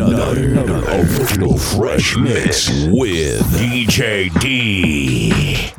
another, another original fresh mix with DJ D.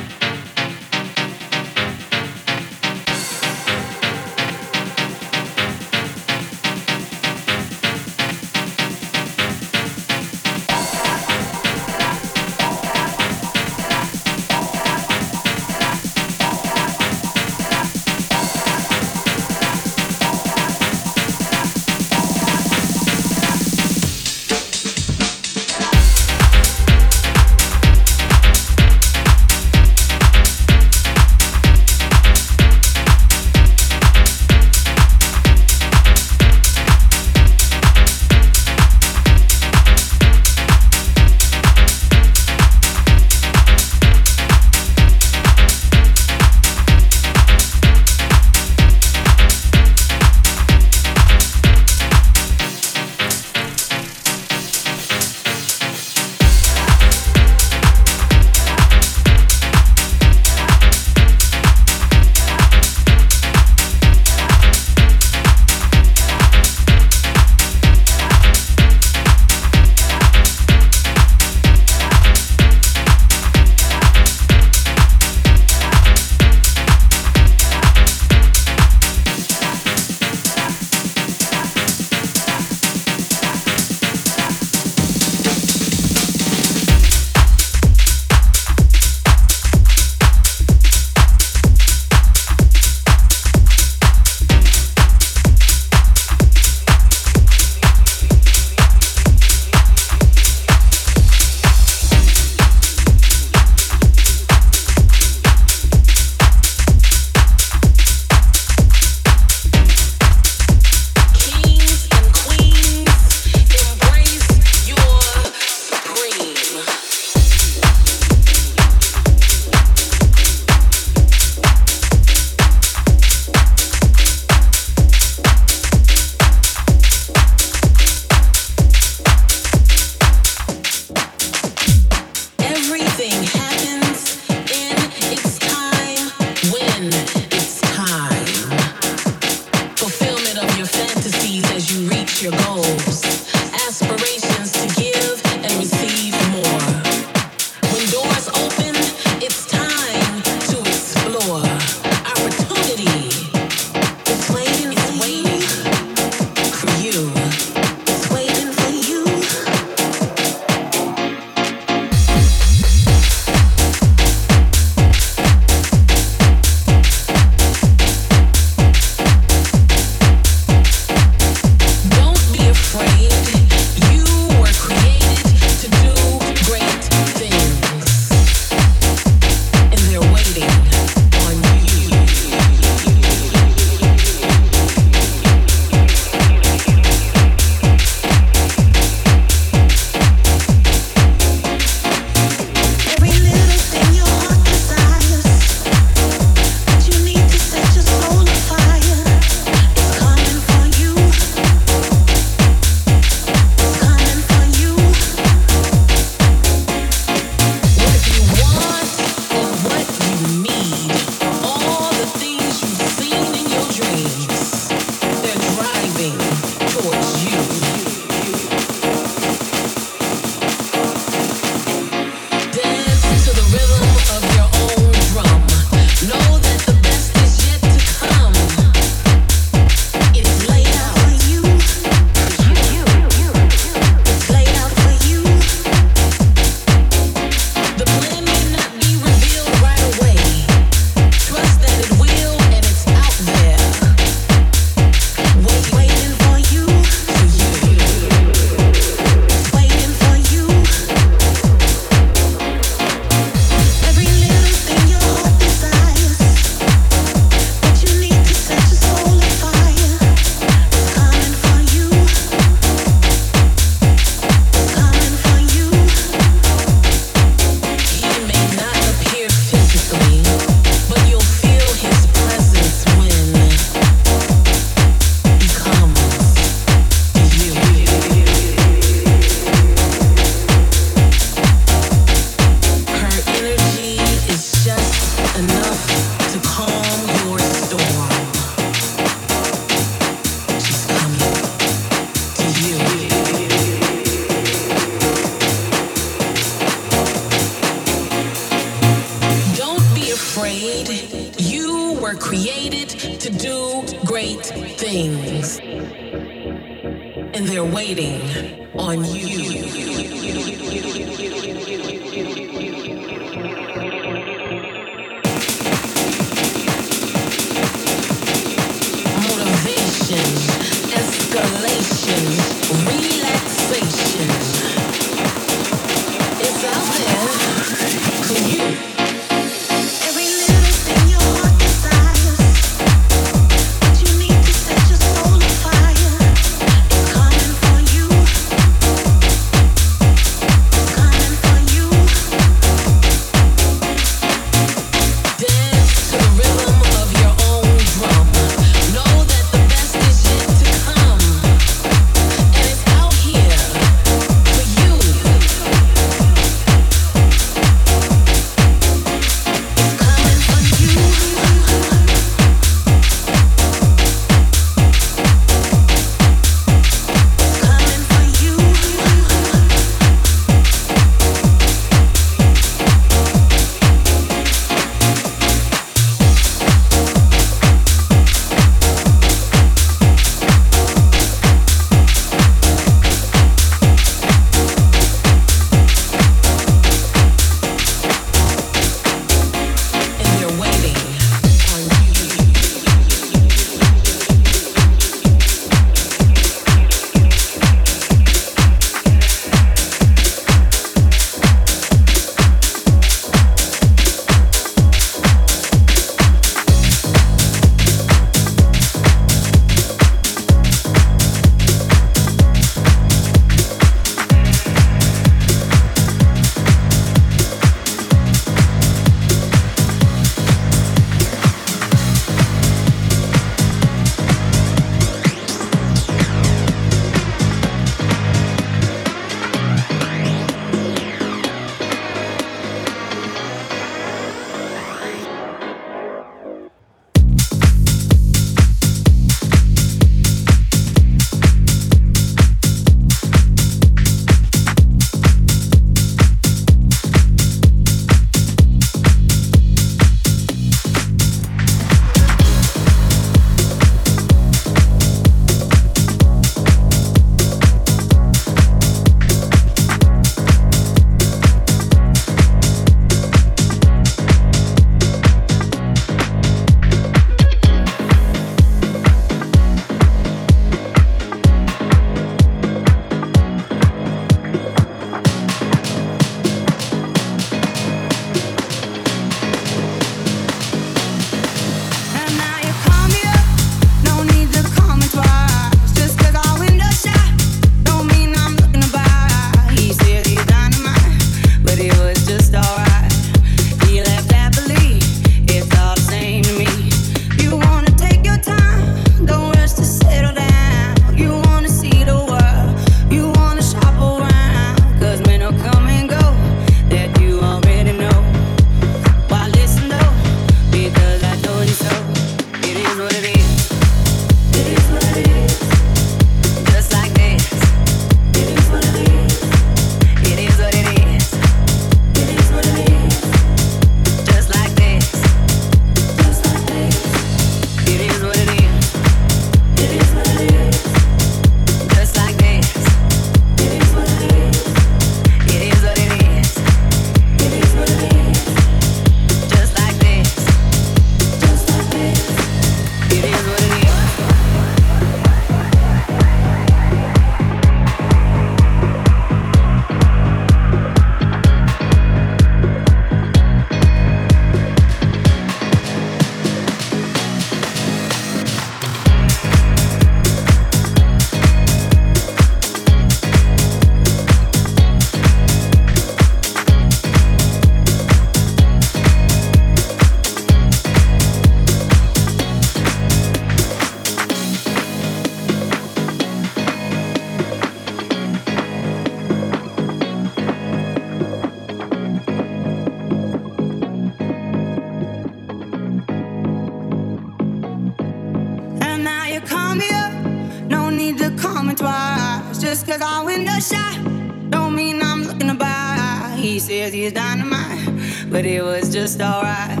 just alright.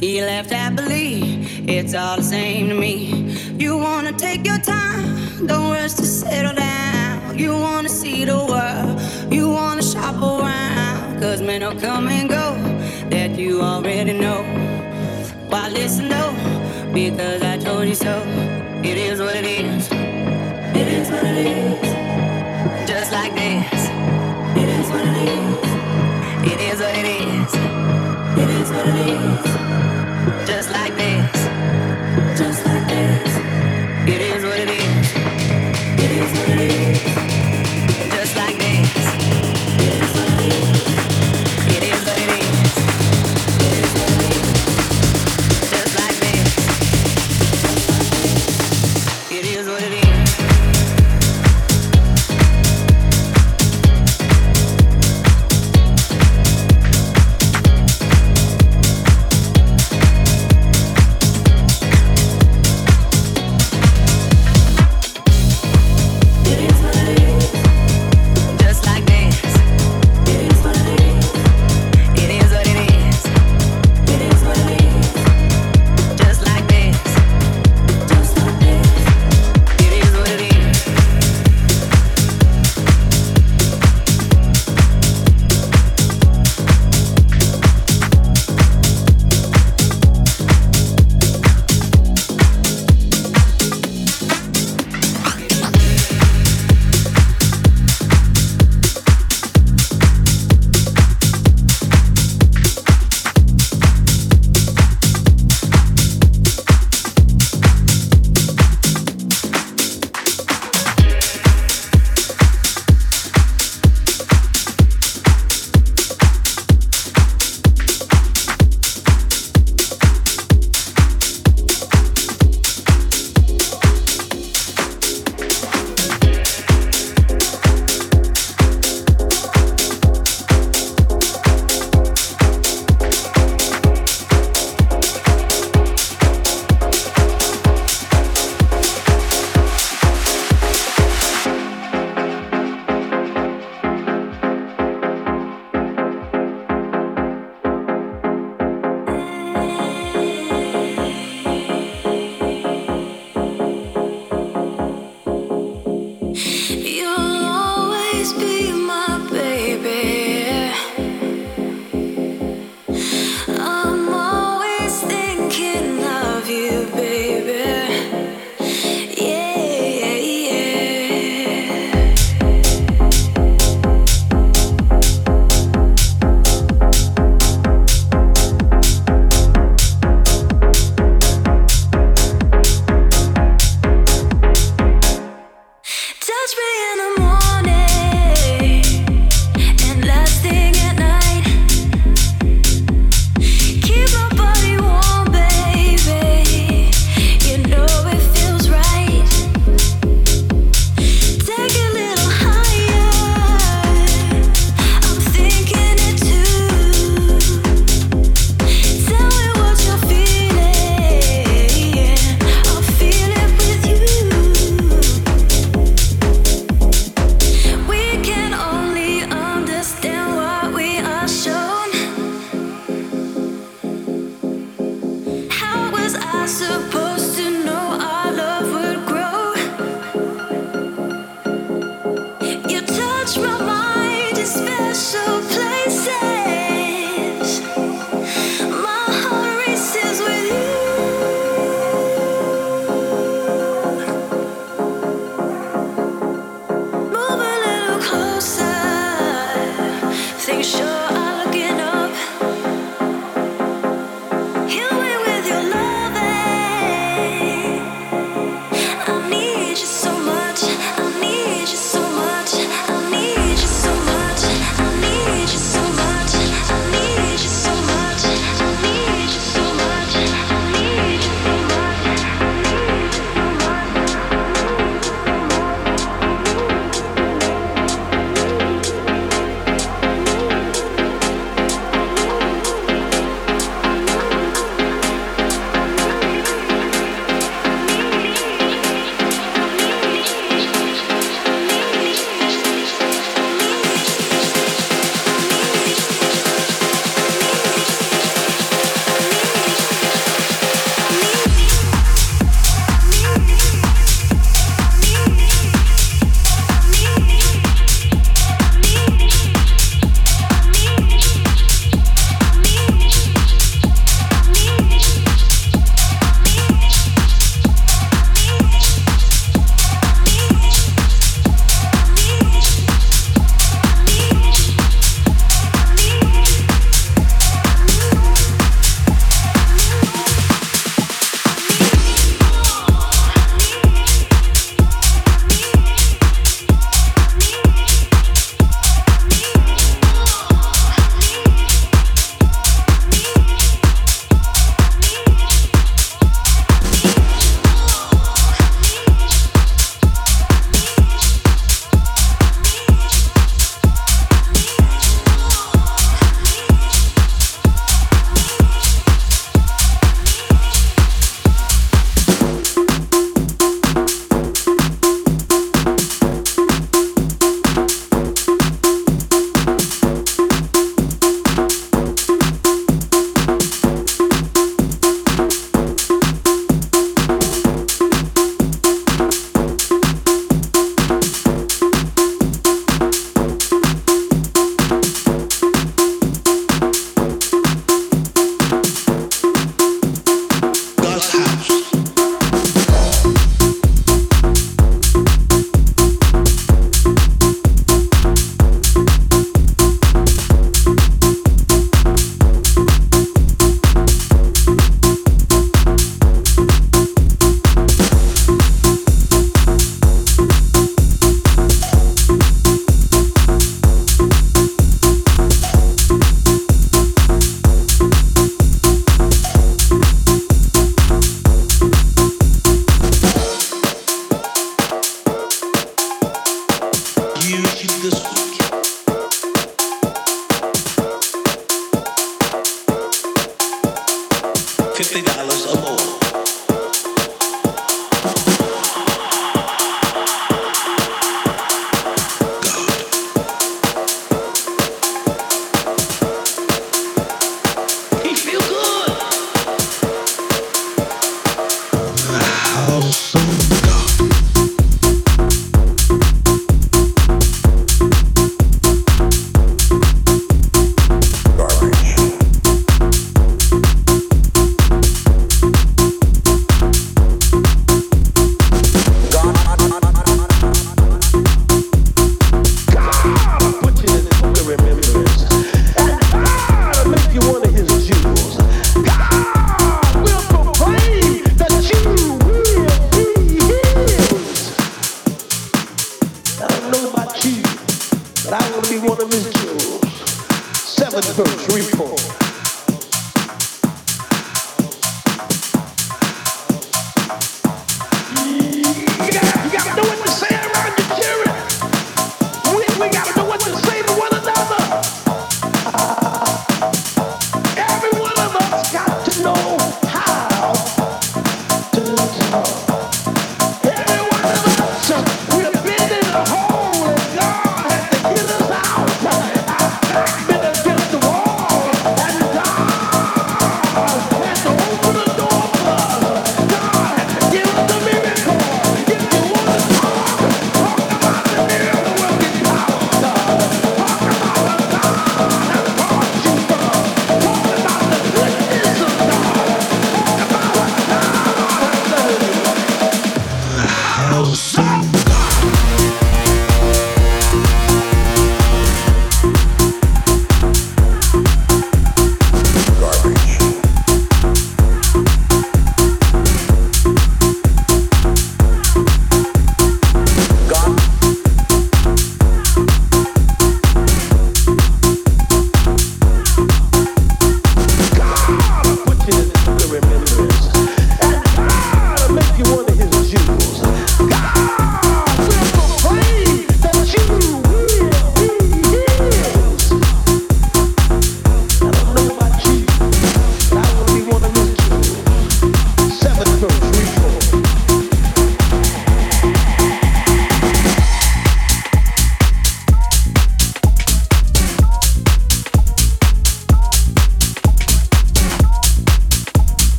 He left happily, it's all the same to me. You wanna take your time, don't rush to settle down. You wanna see the world, you wanna shop around. Cause men will come and go that you already know. Why listen though? Because I told you so. It is what it is. It is what it is. Just like this. It is what it is. It is what it is. Just like this.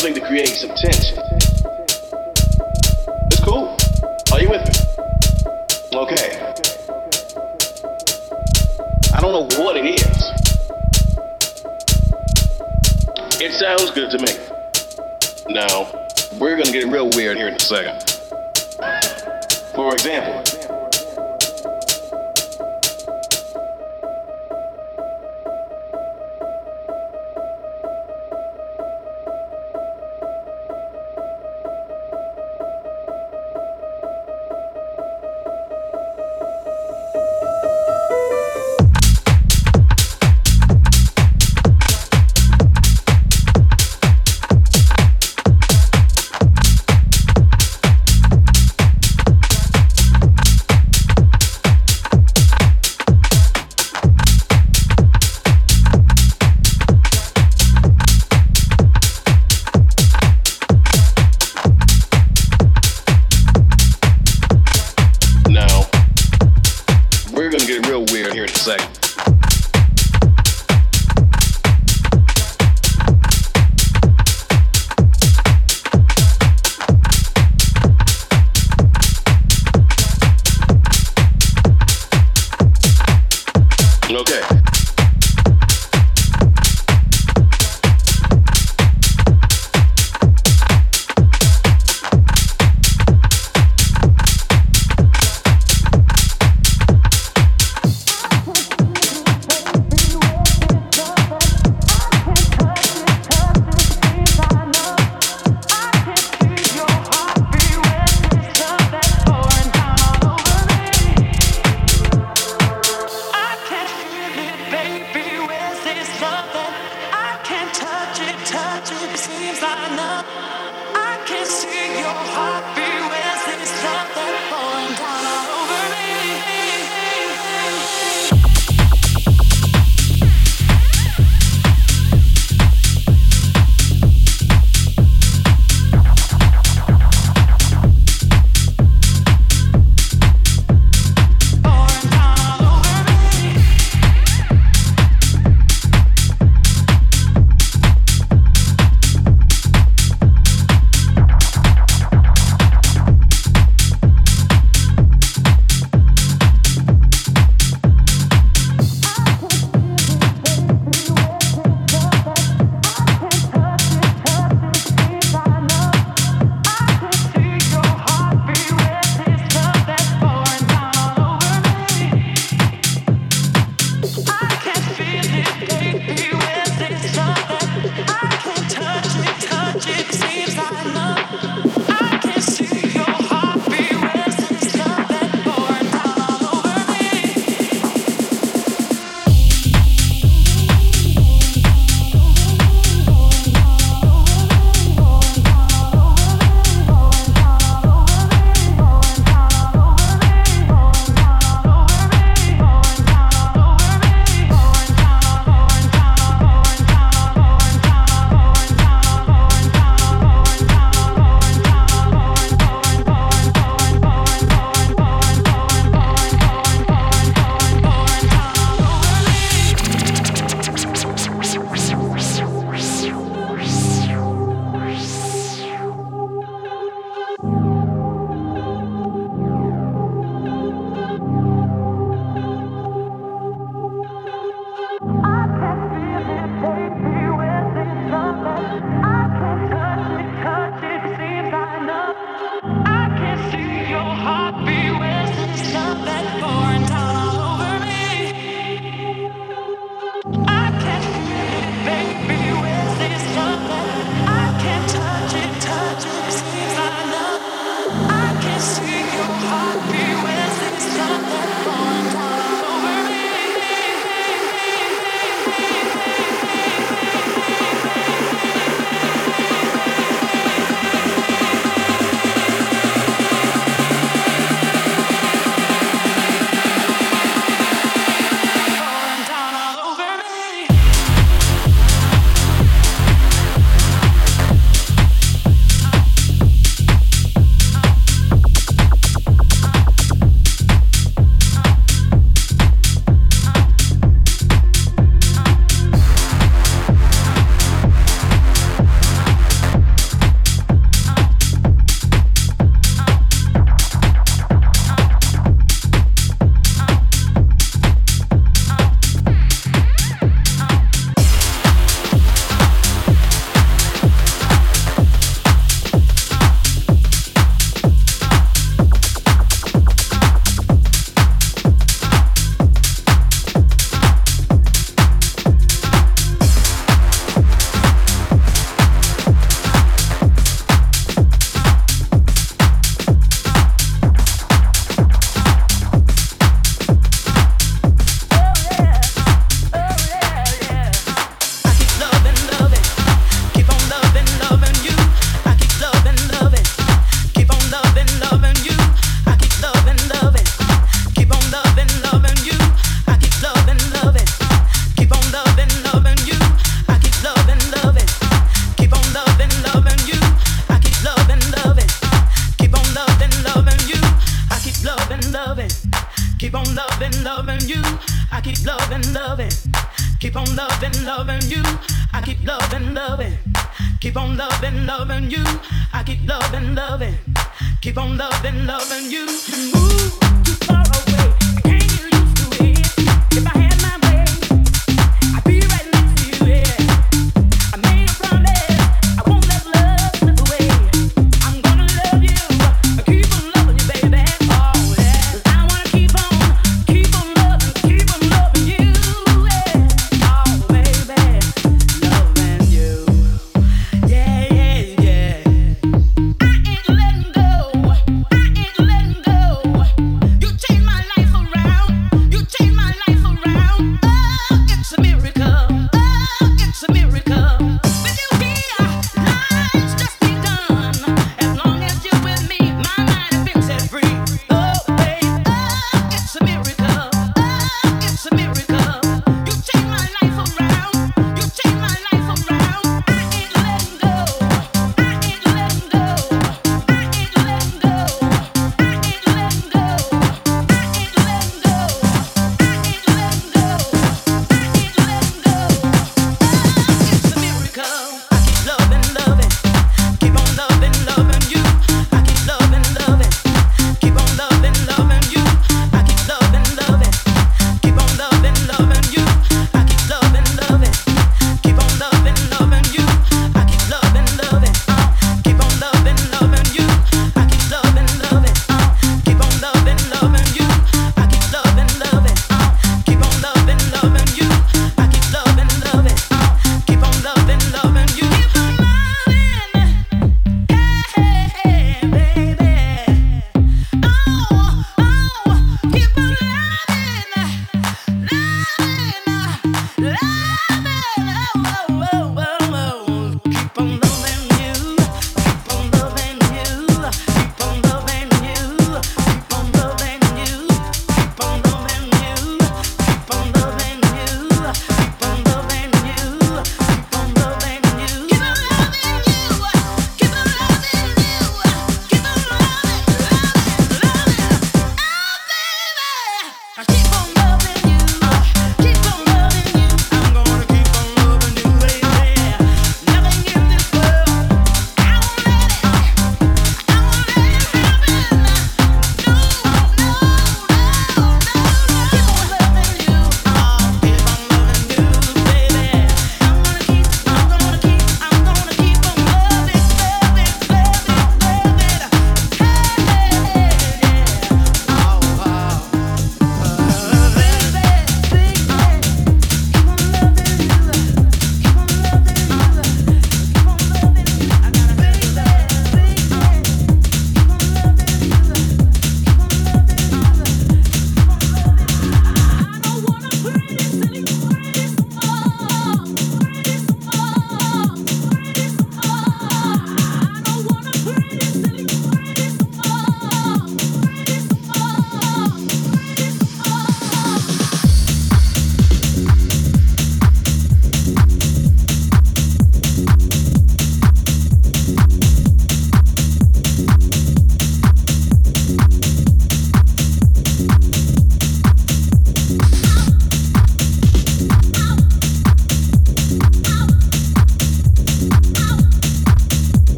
Something to create some tension. It's cool. Are you with me? Okay. I don't know what it is. It sounds good to me. Now, we're gonna get real weird here in a second. For example, I keep loving, loving. Keep on loving, loving you. I keep loving, loving. Keep on loving, loving you. Move too far.